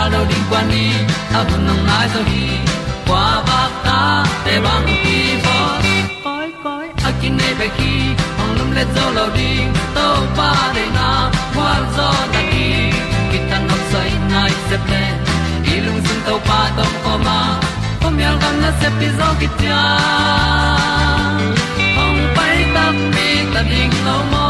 tan lo ding kwan ni a bu nang mai zo kwa ba ta te bang ki bo koi koi a kin nei pe ki ong lum le zo lo ding to pa de na kwa zo na ki ki tan nok sai nai se ple i lung sun to pa tom ko ma. Pom yal gam na se pi zo ki tia ong pai ta mi ta ding lo mo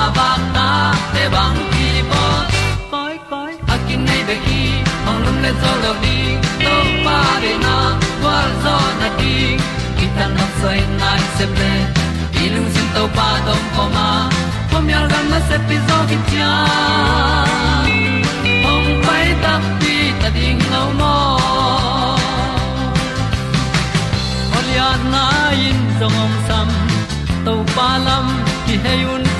kwa ba ta te bang ki bo koi koi a kin nei be ki ong lum le zo lo di to pa de na kwa zo na di ki ta na sai nai se ple i lung sin to pa dom ko ma. Pom yal gam na se pi zo ki tia ong pai ta pi ta ding lo mo Olia na in zong om sam to pa lam ki hay un ti e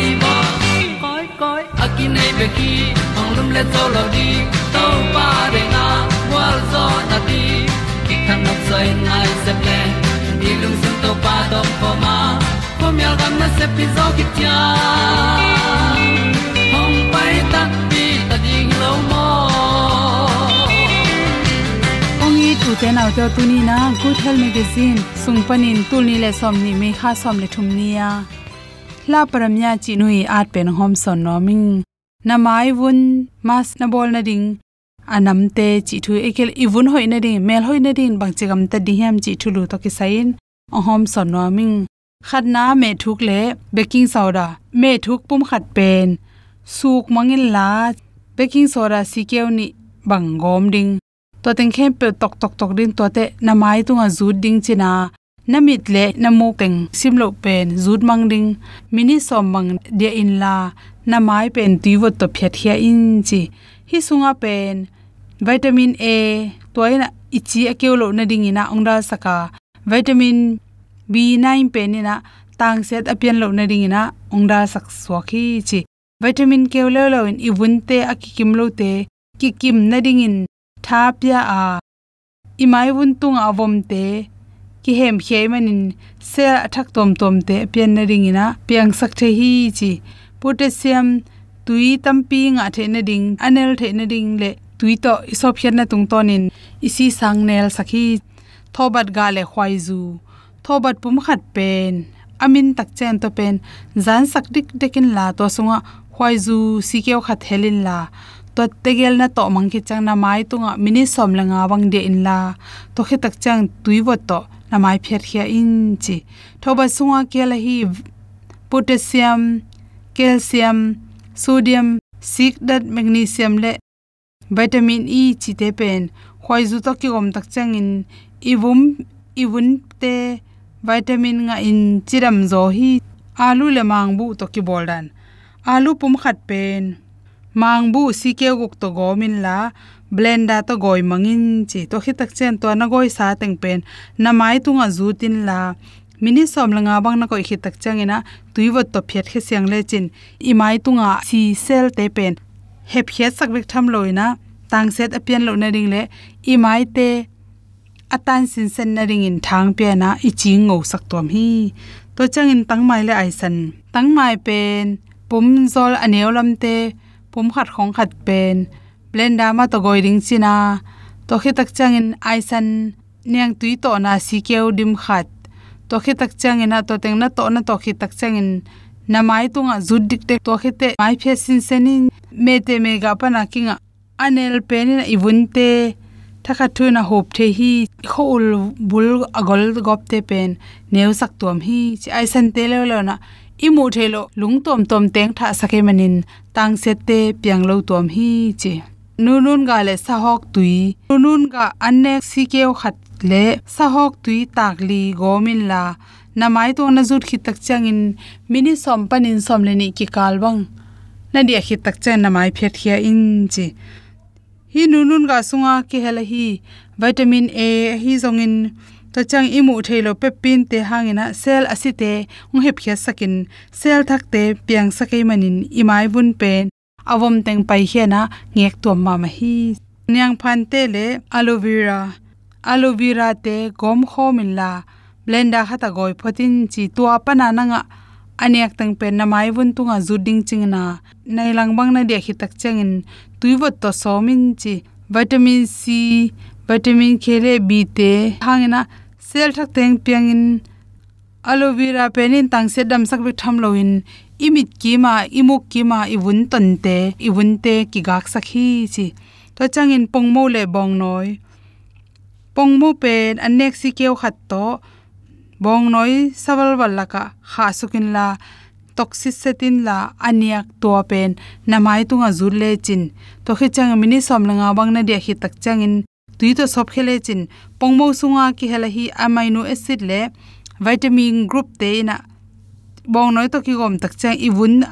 nei pe ki ong lum le to lo di to pa de na wa zo na di ki kan nok sai nai se ple ni lung sun to pa do po ma po mi al gam na se pi zo ki tia hong pai ta pi ta ding lo mo ong i tu te na to tu ni na good health magazine sung panin tul ni le som ni me kha som le thum ni ya la paramya chi nui at pen hom son no ming na mai vun mas na bol na ding, anam te chi thu ekel ivun hoi na ding, mel hoi na ding, bang chigam ta di hem chi thulu to ki sain. Ahom son no ming. Khat na me thuk le baking soda, me thuk pum khat pen. Suk mangin la, baking soda si keu ni bang gom ding. To teng khem pe tok tok tok din to te na mai tunga zu ding china namit le namu teng simlo pen zut mang ding. Mini som mang dia in la na mai pen tuiwot to phet hia in chi. Hi sunga pen vitamin a toina ichi akeulo na ding ina ongda saka. Vitamin b9 pen ina tang set apian lo na ding ina ongda sak swaki chi. Vitamin k lo lo in ibunte akikim lo te kikim na ding in thapya a. Imai bun tung avom te ki hem khei manin se athak tom tom te pian na ring ina, piang sak the hi chi. Potassium, tui tampi nga the na ding, anel the na ding le tui to isop hian na tung tonin isi sang nel sakhi thobat ga le khwai zu. Thobat pum khat pen, amin tak chen to pen. Zan sak dik dekin la to sunga khwai zu sikeo khat helin la. To tegel na to mangki chang na mai tunga, mini som la nga wang de in la. To khe tak chang tui wo to na mai pher khia in chi. Thoba sunga kela hi potassium, calcium, sodium, sik dat magnesium le, vitamin e chi te pen. Khoi zu to ki gom tak chang in, ivum, ivun te vitamin nga in chiram zo hi, alu le mang bu to ki boldan alu pum khat pen. Mang bu si ke guk to go min la blenda to goi mangin chi to khi tak chen to na goi sa teng pen. Na mai tu nga zu tin la. Mini som langa bang na koi khi tak changena tuiwat to phet khe siang le chin. I mai tu nga si sel te pen. Hep hiat sak bek tham loina tang set apian lo na ring le. I mai te atan sin sen na ring in thang pe na. I chi ngo sak tom hi. To chang in tang mai le ai san. Tang mai pen. Pum zol aneulam te. Pum khat khong khat pen blender ma to goi ring china. To khi tak chang in ai san niang tui to na si keu dim khat. To khi tak chang ina to teng na to na to khi tak chang in na mai tunga zut dik te. To khite mai phe sin senin me te me ga pa na kinga anel penin ibunte thakha thuna hop the hi. Khol bul agol gop te pen. Neu sak tuam hi. Chi ai san te le lo na imu thelo lungtom tom teng tha sakhe manin. Tang se te piang lo tom hi, chi nunun ga le sahok tui. Nunun ga anne sikeo khat le sahok tui takli gomin la. Namai to na zut khit tak changin mini som panin som le ni ki kalwang na dia khit tak chen namai phet khia in chi. Hi nunun ga sunga ki hela hi. Vitamin a hi zongin to chang imu thailo pepin te hangina cell asite ung hep khia sakin. Cell thak te piang sakai manin. Imai bun pen avom teng pai hiana ngek to ma ma hi. Nyang phan te le aloe vera. Aloe vera te gom khomin la. Blender hata goi photin chi tua na nga aniak tang pen na mai bun tunga zuding chingna nai lang bang na de khi tak changin tuiwot to somin chi. Vitamin c, vitamin k le b te. Hangena sel thak teng piangin aloe vera penin tang se dam sak bi tham loin imit ki ma imuk ki ma iwun ton te iwun te ki gak sakhi chi to changin pongmo le bong noi pongmo pen anek si keu khat to bong noi sawal walaka kha sukin la toxic setin la aniak to pen namai tunga zurle chin to khi chang mini som langa bang na dia hi tak changin tui to sop khele chin pongmo sunga ki hela hi amino acid le vitamin group te na bong noi to ki gom tak chang iwun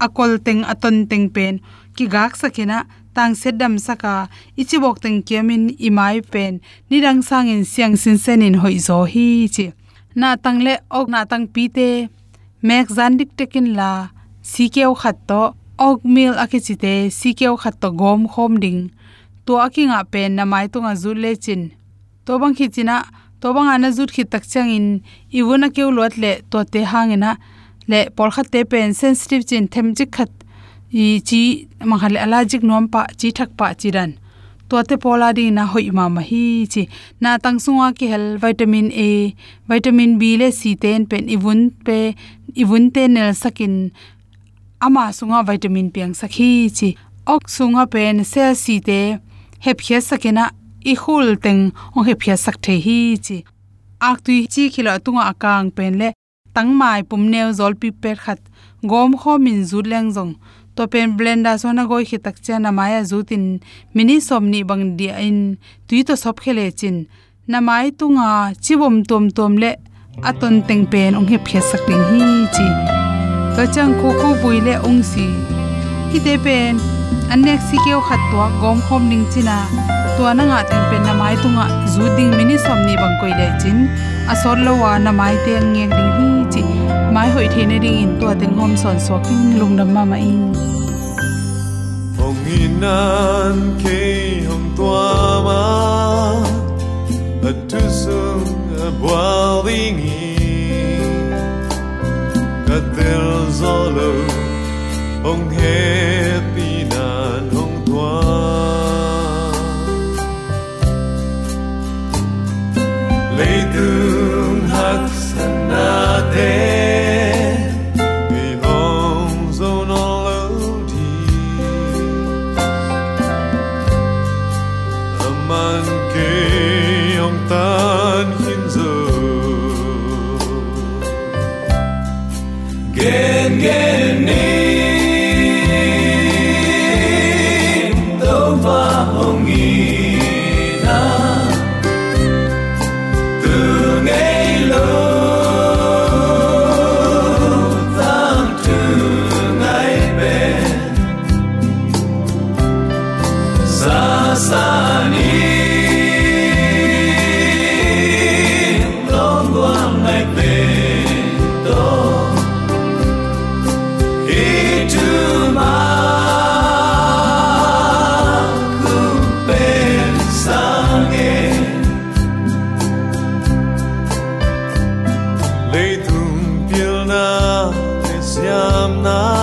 akol teng aton teng pen. Ki gak sakena tang sedam saka ichi bok teng kiamin imai pen. Nirang sangin siang sin senin hoi zo hi chi na tang le ok, na tang pi te, mek zan dik tekin la sikeu khat to, ok mil akichite sikeu khat to gom khom ding. To akinga pen na mai to nga zu le chin. To bang khichina to bang ana zut khi tak chang in, iwuna keu lot le to te hangena le por kha te pen sensitive chin them jik khat, i chi mahal allergic nom pa, chi thak pa chiran to te pola di na hoi ma ma hi chi. Na tang sunga ki hel vitamin a, vitamin b le c ten pen iwun pe, iwun te nel sakin, ama sunga vitamin piang sakhi chi. Ok sunga pen cell c te hep khia sakena i khul teng ong he phia sak the hi chi. Ak tu chi khila tunga akang pen le tangmai pum neu zol pi per khat. Gom kho min zu leng jong to pen blender so na goi khitak chana maya zutin mini somni bang dia in. Tui to sop khele chin. Na mai tunga chibom tom tom le aton teng pen ong he phia sak ting hi chi. To chang khu khu bui le ong si. Hi te pen. Anek si keu khat to gom khom ning china to na nga teng pen na mai tunga zu ding mini somni bang koi le chin asor lo wa na mai te ngeng ding hi chi mai hoi the ne ding in tua teng hom son so king lung dam ma ma in hong inan ke hong tua ma a tu sung a boiling in ka tel zolo hong he mây tương hắc sana tên it pian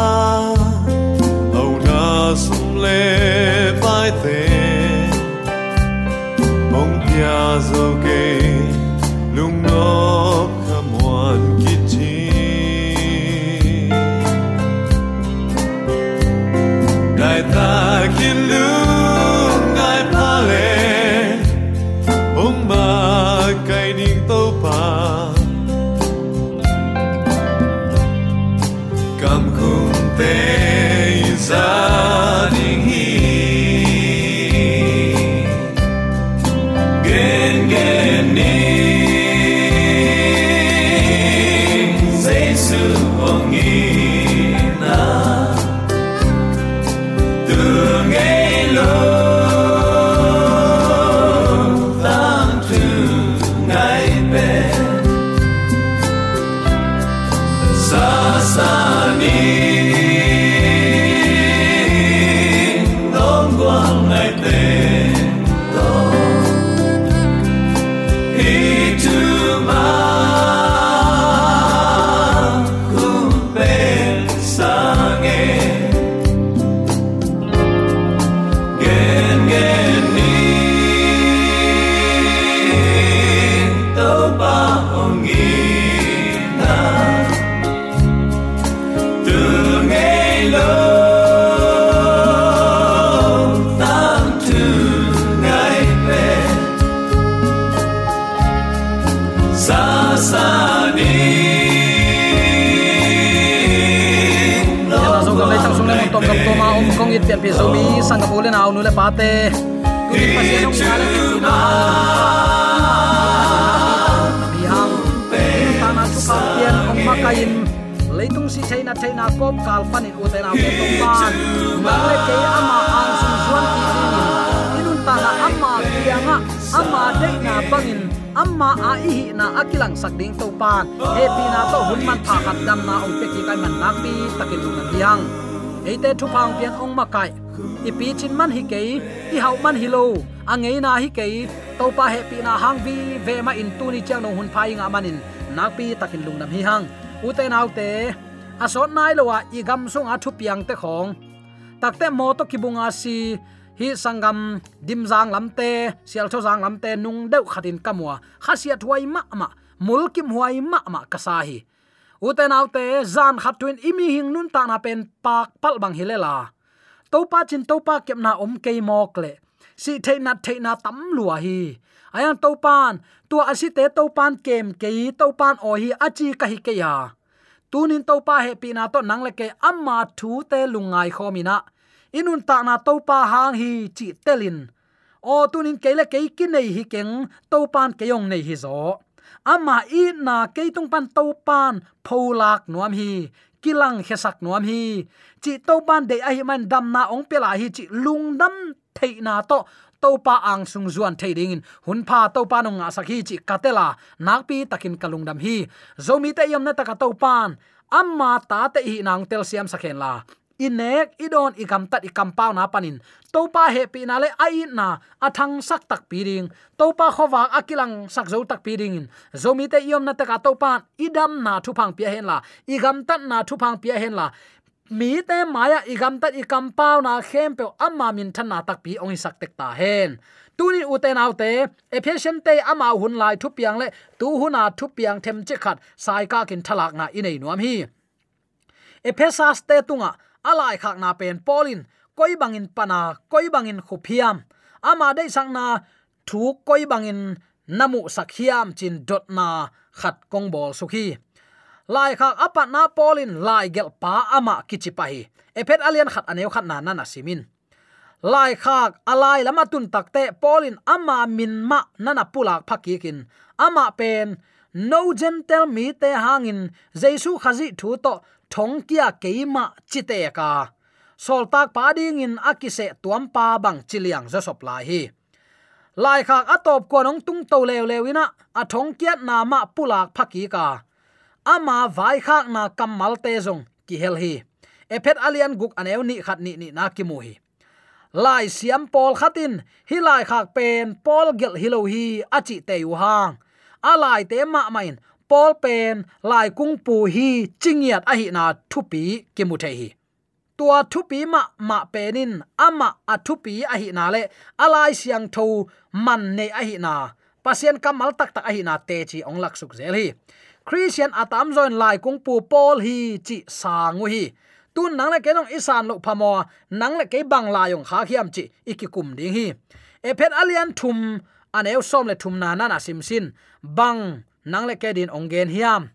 pi zomi singapore le naw nu le pate. Tu ni pasia nong ngala ki na bi hang ta na chu pa pian ong ma kain leitung si chaina chaina kop kal panin u te na ke tong ban mang le ke ama ang sung suan ti ni inun ta na ama kianga ama de na bangin amma a ihi na akilang sakding to pan he pi na to hunman man khat dam na ong pe ki kai man nak pi takin lu na biang eite thu phang pian ong makai ipi chin man hi ke i hau man hi lo angei na hi ke to pa he pi na hang vi ve ma in tu ni chang no hun phai nga manin nak pi takin lung nam hi hang. U te nau te asot nai lo wa à, i gam sung a thu piang te khong takte mo to kibunga si hi sangam dim jang lamte sial tho jang lamte nung deu khatin kamwa khasiat huai ma ma mulkim huai ma ma kasahi uten autte zan khatwin imi hing nun ta na pen pak pal bang hilela to pa chin to pa kep na om ke mok le. Si the na the na tam lua hi. Ayang to pan tua asi te to pan kem ke to pan o hi achi ka hi ke ya tunin to pa he pi na to nang le ke amma thu te lungai khomina inun ta na to pa hang hi chi telin o tunin ke le ke ki nei hi keng to pan ke yong nei hi zo ama i na keitung pan to pan pholak nuam hi, kilang khesak nuam hi. Chi to pan de a hi man dam na ong pela hi chi lung dam thei na to to pa ang sung zuan thei ding in. Hun pha to pa nong nga sakhi chi katela, nak pi takin kalung dam hi. Zomi te yom na ta ka to pan, amma ta te hi nang tel siam sakhen la. Inek, idon ikam tat ikam pau na panin topa he pi na le ai na athang sak tak piring. Topa khowa akilang sak zo tak piring. Zomi te yom na ta ka topa idam na thu phang pia hen la. Igam tat na thu phang pia hen la. Mi te maya igam tat ikam pau na khem pe amma min than na tak pi ong sak tek ta hen. Tuni uten autte efficient te ama hun lai thu piang le, tu huna thu piang them che khat, sai ka kin thalak na inei nuam hi. Ephesas te tunga, alai khak na pen polin koi bangin pana koi bangin khuphiam ama dei sang na thu koi bangin namu sakhiam chin dot na khat kong bol sukhi. Lai kha apa na polin lai gel pa ama kichipahi. ephet alian khat aneu khat na na simin. Lai khak alai lama tun takte polin ama min ma nana pulak phakikin ama pen, no gentle mi te hangin jesu khazi thu to thongkia keima chite ka sol tak pa ding in akise tuam pa bang chiliang zo sop lai hi. Lai khak atop ko nong tung to lew lewina a thong kiat na ma pulak phaki ka. Ama vai khak na kamal te zong, ki hel hi. Ephet alian guk aneu ni khat ni ni na ki mu hi. Lai siam pol khatin, hi lai khak pen pol gel hilo hi achi te u hang. Alai te ma main pol pen lai kung pu hi chingiat a hi na thupi ki mu the hi tua thupi ma ma penin, ama a thupi a hi na le. Alai siang tho, man ne a hi na. Pasien kamal tak tak a hi na te chi ong lak suk zel hi. Christian atam join lai kung pu pol hi chi sangu hi. Tu nang le kenong isan lo phamo nang le ke bang la yong kha khiam chi ikikum ding hi. Ephet alian thum aneu som le thum na na na sim sin. Bang, nang le ke din ong gen hiam.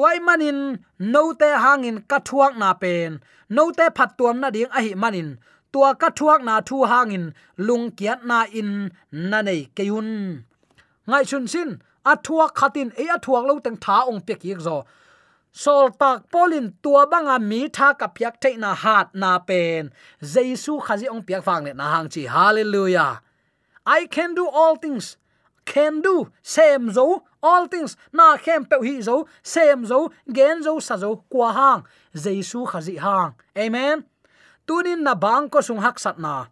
Tuai manin no te hangin ka thuak na pen no te phat tuam na ding a hi manin tua ka thuak na thu hangin lung kiat na in na nei keun ngai chun sin a thuak khatin e a thuak lo teng tha ong pe ki zo sol tak polin tua banga mi tha ka piak te na hat na pen jesu khazi ong piak phang le na hang chi hallelujah i can do all things can do same zo all things na khem pe hi zo, sem zo, gen zo, sa zo, kwa hang. Jesu khazi hang. Amen. Tunin na bang ko sung hak sat na.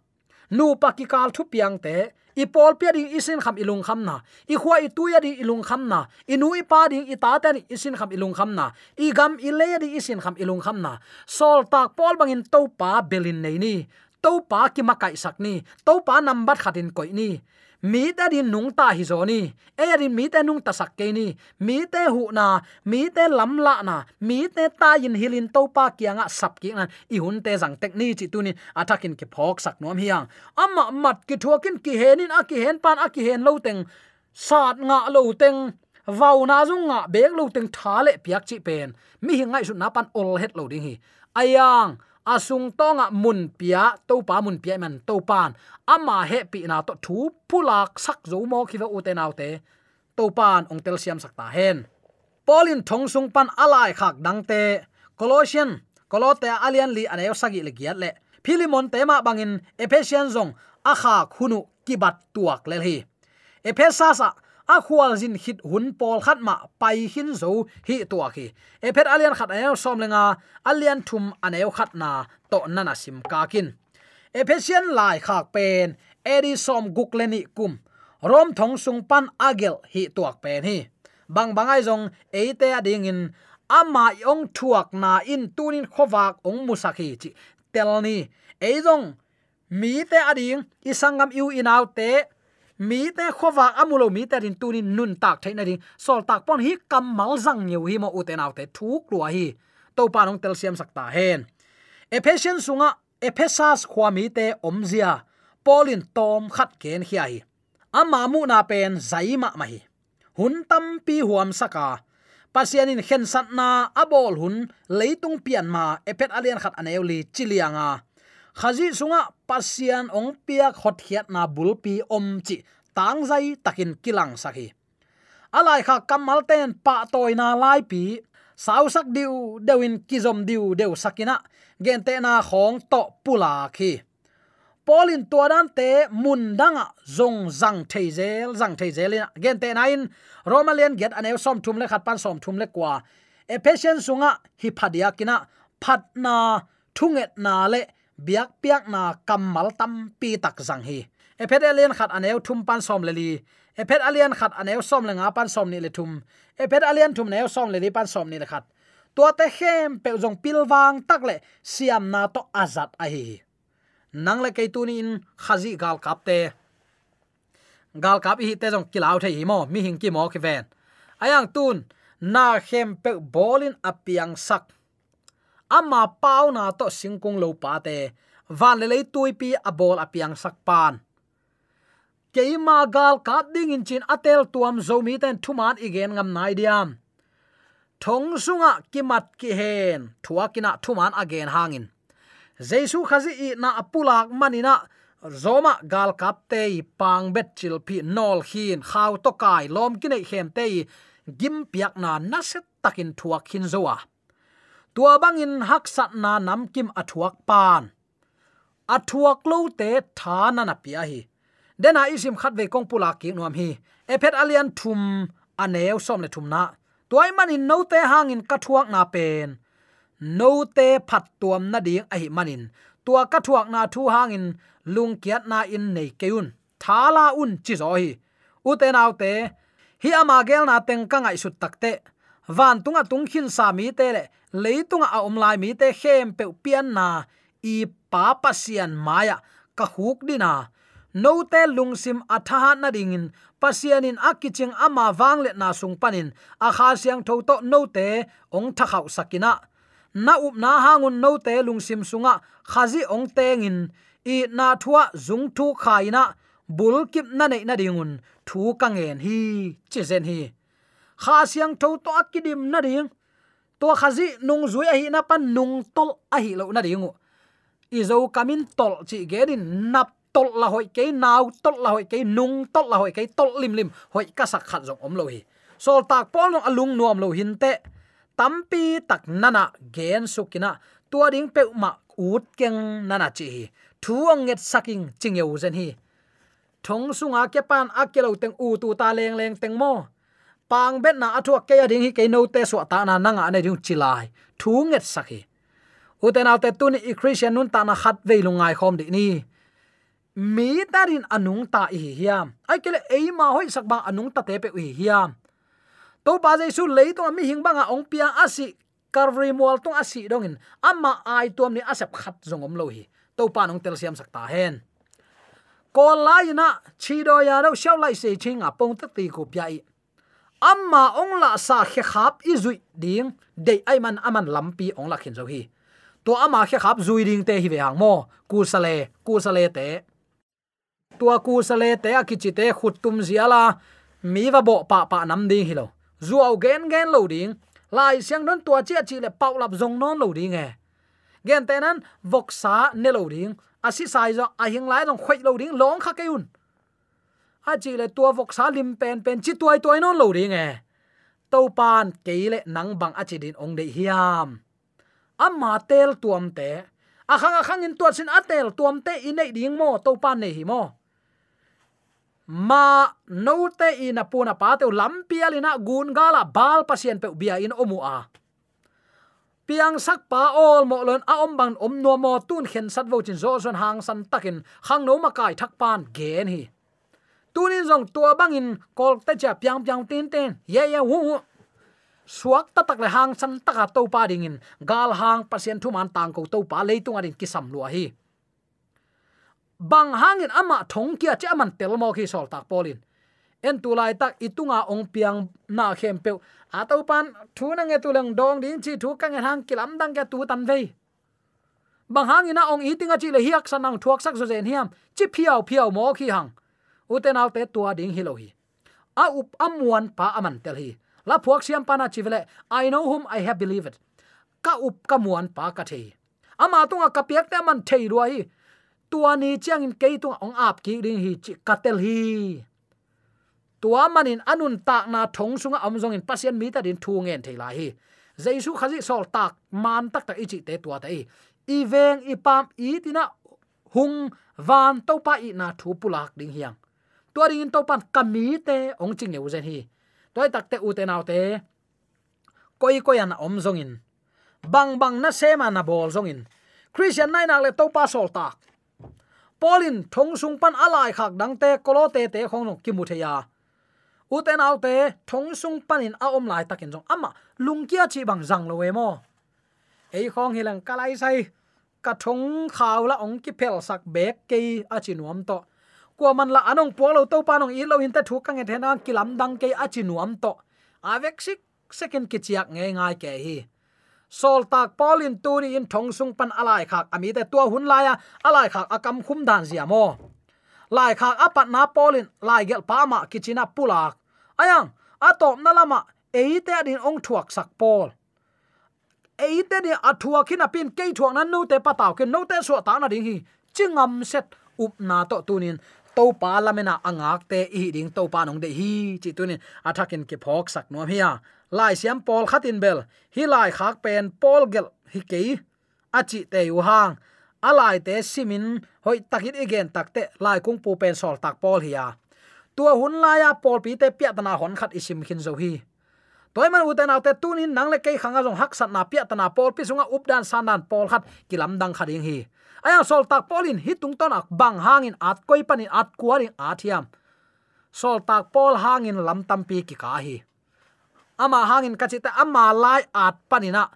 Nu pakikal thu piang te, i pol pia ding isin kham ilung kham na. I khwa i tuya ding ilung kham na. I nu i pa ding i ta ta ding isin kham ilung kham na. I gam i le ding isin kham ilung kham na. Sol tak pol bangin to pa belin nei ni to pa ki makai sak ni. To pa number khatin koi ni. Mi ta din nung ta hi zoni e rin mi te nung ta sak ke ni. Mi te hu na. Mi te lam la na. Mi te ta yin hilin to pa kianga sap ki na i hun te jang tek ni chi tu ni. Atakin ki phok sak nom hiang amma mat ki thokin ki henin a ki hen pan, a ki hen lo teng. Sat nga lo teng. Vau na zung nga bek lo teng. Thale piak chi pen. Mi hi ngai su na pan ol het lo ding hi. Ayang asung tonga mun pia to pa mun pia man to pan. Ama he pi na to thu pulak sak zo mo khiwa uten autte to pan ong tel siam sakta hen. Polin thong sung pan alai khak dang te. Colossian colote alian li anayo sagi le giat le. Philemon te ma bangin ephesian zong akha khunu kibat tuak le hi. Ephesasa a khwal jin hit hun pol khat ma pai hin zo hi to khi. E phet alian khat ayo som lenga, alian thum anayo khat na to nana sim ka kin. Ephesian lai khak pen, eri som gukleni kum. Rom thong sung pan agel hi tuak pen hi. Bang bangai jong eite ading in, ama yong thuak na in tunin khowak ong musaki chi. Telni eizong mi te ading isangam yu inaw te mi te khowa amulo mi te rin tunin nun tak thaina ding sol tak pon hi kam mal zang nhiều hi mo uten autte thuk lua hi. To pa nong tel siam sakta hen. Ephesian sunga, ephesas khwa mi te omzia polin tom khat ken hi. Ai ama mu na pen zaima ma hi. Hun tam pi huam saka. Pasianin khen sat na, abol hun, leitung pian ma epet alian khat aneuli chilianga. Khazi sunga pasian ong piak hot hiat na bulpi om chi, tang zai takin kilang sakhi. Alai kha kamal ten pa toy na lai pi sau sak diu, dewin kizom diu deu sakina, gen te na khong to pula khi. Polin tua dan te mun danga zong zang theizel zang theizel gen te na in, romalian get anew som thum le, khat pan som thum le kwa. Ephesians sunga, hi phadia kina, phat na thunget na le biak piak na kamal tam pi tak zang hi. Ephet alien khat aneu thum pan som leli ephet alien khat aneu som lenga pan som ni le thum. Ephet alien thum neu som leli pan som ni le khat. Tua te khem pe jong pilwang tak le siam na to azat a hi nang le keitu ni in khazi gal kap te. Gal kap hi te jong kilau the hi mo, mi hing ki mo ki ven. Ayang tun, na khem pe bolin apiang sak ama pau na to singkung lo pa te. Van le lei tui pi a bol apiang sak pan. Keima gal ka ding in chin atel tuam zomi ten thuman igen ngam nai diam. Thong sunga kimat ki hen thuakina thuman again hangin jesu khazi i na apulak manina zoma gal kap te pang bet chil phi nol hin, khaw to kai lom ki hem te gim piak na na set takin thua khin zowa tua bangin hak sat na nam kim athuak pan. Athuak lo te tha na na pia hi. Dena isim khat ve kong pula ki nuam hi. Ephet alian thum aneu som le thum na. Toy manin no te hangin ka thuak na pen. No te phat tuam na ding a hi manin. Tua ka thuak na thu hangin lung kiat na in nei keun thala un chi zo hi. U te naw te, hi ama gel na teng ka ngai sut takte van tunga tung khin sa mi te le. Leitunga a om lai mi te khem pe pian na. I pa pasian maya ka huk dina no te lungsim atha na dingin pasianin akiching ama wangle na sung panin a kha siang tho to no te ong tha khau sakina na up na hangun no te lungsim sunga. Khazi ong tengin i na thua zung thu khaina bul kip na nei na dingun thu kangen hi chizen hi kha siang tho to akidim na ding to khazi nung zui a hi na pan nung tol a hi lo na ding izo kamin tol chi gerin nap tol la hoi ke nau tol la hoi ke nung tol la hoi ke tol lim lim, hoi ka sak khat jong om lo hi. Sol tak pol no alung nuam lo hin te tampi tak nana gen sukina tua ding pe ma ut keng nana chi hi. Thu ong nget saking chingeu zen hi. Thong sunga ke pan akelo teng u tu ta leng leng teng mo pang bet na athua ke ya ding hi ke no te so ta na na nga ne ding chilai. Thu nget sakhi uten alte tun i christian nun ta na khat ve lungai khom di ni. Mi tarin anung ta hi hiam. Ai kele ei ma hoi sak ba anung ta te pe hi hiam. To ba jai su lei to mi hing banga ong pia asi karvri mual tung asi dongin ama ai tuam ni asap khat zongom lo hi. To pa nong tel siam sak ta hen. Ko lai na, chi do ya do shau lai se ching a pong ta ti ko pya i amma ong la sa khe khap i zui ding de ai man aman lampi ong la khin zo hi. To ama khe khap zui ding te hi ve hang mo. Ku sale ku sale te. Tua ku sale te a kichi te khut tum ziala mi va bo pa pa nam ding hi lo. Zuaw gen gen lo ding. Lai siang don tua chi chi le pau lap zong non lo ding e. Gen te nan, vok sa ne lo ding. Asi sai zo a hing lai dong khoi lo ding, long kha ke un a chi le tua vok sa lim pen pen chi tuai tuai non lo ding e. To pan ke le nang bang a chi din ong de hiam. Amma tel tuam te. A khang a khang in tuat sin atel tuam te in nei ding mo to pan nei hi mo. Ma no te ina puna pa te lampialina ah gun gala ah bal pasien pe bia in omu a. Piang sak pa ol mo lon a om bang om no mo tun khen sat vo chin zo zon hang san takin. Hang no ma kai thak pan gen hi tunin zong tua bangin, kol ta cha piang piang tin ten ye ye, wu suak ta tak le hang san taka to pa ding in. Gal hang pasien thu man tang ko to pa leitung adin kisam lua hi. Bang hangin ama thong kia cha man tel mo khi sol tak polin en tu lai tak itunga ong piang na khem pe a to pan, thu na nge tu lang dong ding chi thu kang hang kilam dang ka tu tan vei. Bang hangina ong itinga chi le hiak sanang thuak sak zo zen hiam. Chi phiao phiao mo khi hang uten al tua ding hi lo hi a up amuan pa aman tel hi la phuak siam pana chivele i know whom i have believed ka up, ka muan pa ka thei. Ama tunga ka piak te man thei ruai tua ni chiang in kei tung ong ap ki ring hi chi katel hi. Tua manin anun tak na thong sunga amjong in pasien mi ta din thu ngen thei lai hi. Jaisu khazi sol tak man tak tak ichi te tua tai i veng, i pam, i tina, hung, van to pa i na thu pulak ding hiang tua ding in to pan kami te, ong ching neu zen hi. Toy tak te u te nau te. Koi koi an om zong in bang bang na sema na bol zong in christian nai nak le to pa sol tak. Polin thong sung pan alai khak dang te, kolo te te khong no ki mu u uten au te, thong sung pan in a om lai takin zong. Ama lungkia chi bang zang lo we mo. Ei khong hilang kalai sai. Ka thong khaw la ong ki phel sak bek ke a chi nuam to kwa man la anong po lo to, panong i lo in ta thu ka nge thena kilam dang ke a chi nuam to. Avek sik second ki chiak nge ngai ke hi. Sol tak polin turi in thong sung pan alai khak ami te tua hun la ya alai khak akam khum dan zia mo. Lai khak apat na polin lai gel pa ma kichina pulak. Ayang atop na lama, eite adin ong thuak sak pol eite ni athua khina pin ke thuak nan no te pataw ke no te so ta na ding hi. Chingam set up na to tunin to pa lamena angak te i ding to pa nong de hi chi tunin athakin ke phok sak no hia lai siam pol khatin bel hi lai khak pen pol gel, hi ke achi te u hang. Alai te simin hoi takit igen takte lai kung pu pen sol tak pol hiya. Tua hun la ya pol pi te pya tana hon khat isim khin zo hi. Toy man uten autte tunin nang le kai khanga jong hak sat na pya tana pol pi sunga updan sanan pol khat kilam dang khading hi aya sol tak polin hitung ton ak bang hangin at koi panin at kuaring athiam sol tak pol hangin lam tampi ki ka hi ama hangin kachita ama lai at panina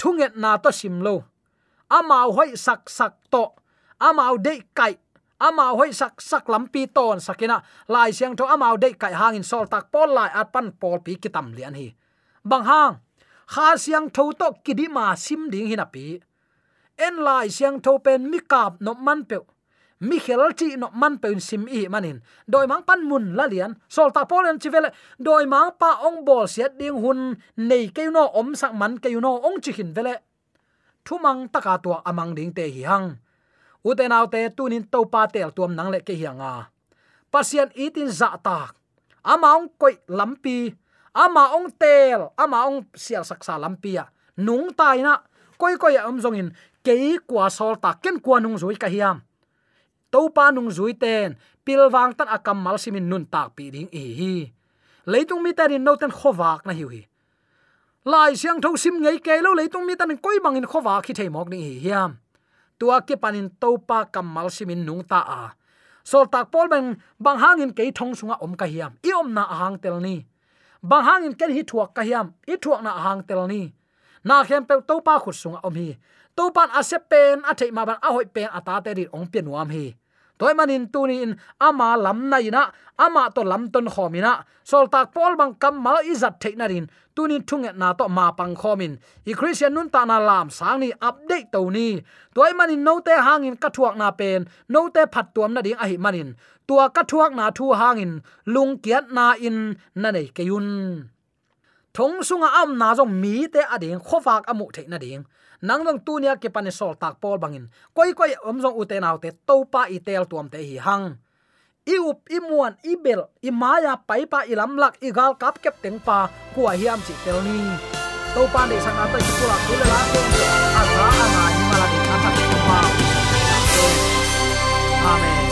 thunget na to simlo ama hoi sak sak to. Ama de kai. Ama hoi sak sak lampi ton sakina. Lai siang tho ama de kai hangin sol tak pol lai at pan pol pi kitam lian hi. Bang hang, kha siang tho to kidima sim ding hina pi en lai siang tho pen mi kap no man pe mi khel chi no man pe sim i manin. Doi mang pan mun la lian. Sol ta polen chi vele. Doi mang pa ong bol siat ding hun. Nei ke no om sak man ke no ong chi hin vele. Thu mang taka tua amang ding te hi hang. Uten autte tunin to pa tel tuam nang le ke hianga pasien itin za tak. Ama ong koi lampi ama ong tel. Ama ong sial saksa lampia nung tai na. Koi koi am zongin ke kwa sol ta ken kwa nung zui ka hiam. To pa nung zui ten pilwang tan akam mal simin nun tak pi ding e hi. Leitung mi tarin no ten khowak na hiu hi. Lai siang tho sim ngei ke lo leitung mi tan koi bangin khowak khi thei mok ni hi hiam. Tua ke panin topa kamal simin nung ta a sol tak pol bang bang hangin ke thong sunga om ka hiam. I om na hang tel ni. Bang hangin ken hi thuak ka hiam. I thuak na hang tel ni. Na khem pe topa khut sunga om hi topan ase pen, a thei ma ban a hoi pen ata te ri ong pen wam hi. Toy manin tunin ama lam na ina, ama to lam ton khomina sol tak pol bang kam mal izat theina rin. Tunin thunge na to ma pang khomin i christian nun ta na lam, sang ni update to ni. Toy manin no te hangin ka thuak na pen, no te phat tuam na ding a hi manin. Tua ka thuak na thu hangin lung kiat na in, na nei ke yun. Thong sunga am na jong mi te ading khofak amu theina ding nang nang tunia ke pane sol tak pol bangin. Koi koi omjong uten autte topa itel tuam te hi hang. I up, i muan, i bel, i maya pai pa i lam lak i gal kap kep teng pa kwa hiam chi tel ni. To pa de sang ata ki pula kula la ke a ra a na ni mala de ka ta pa. Amen.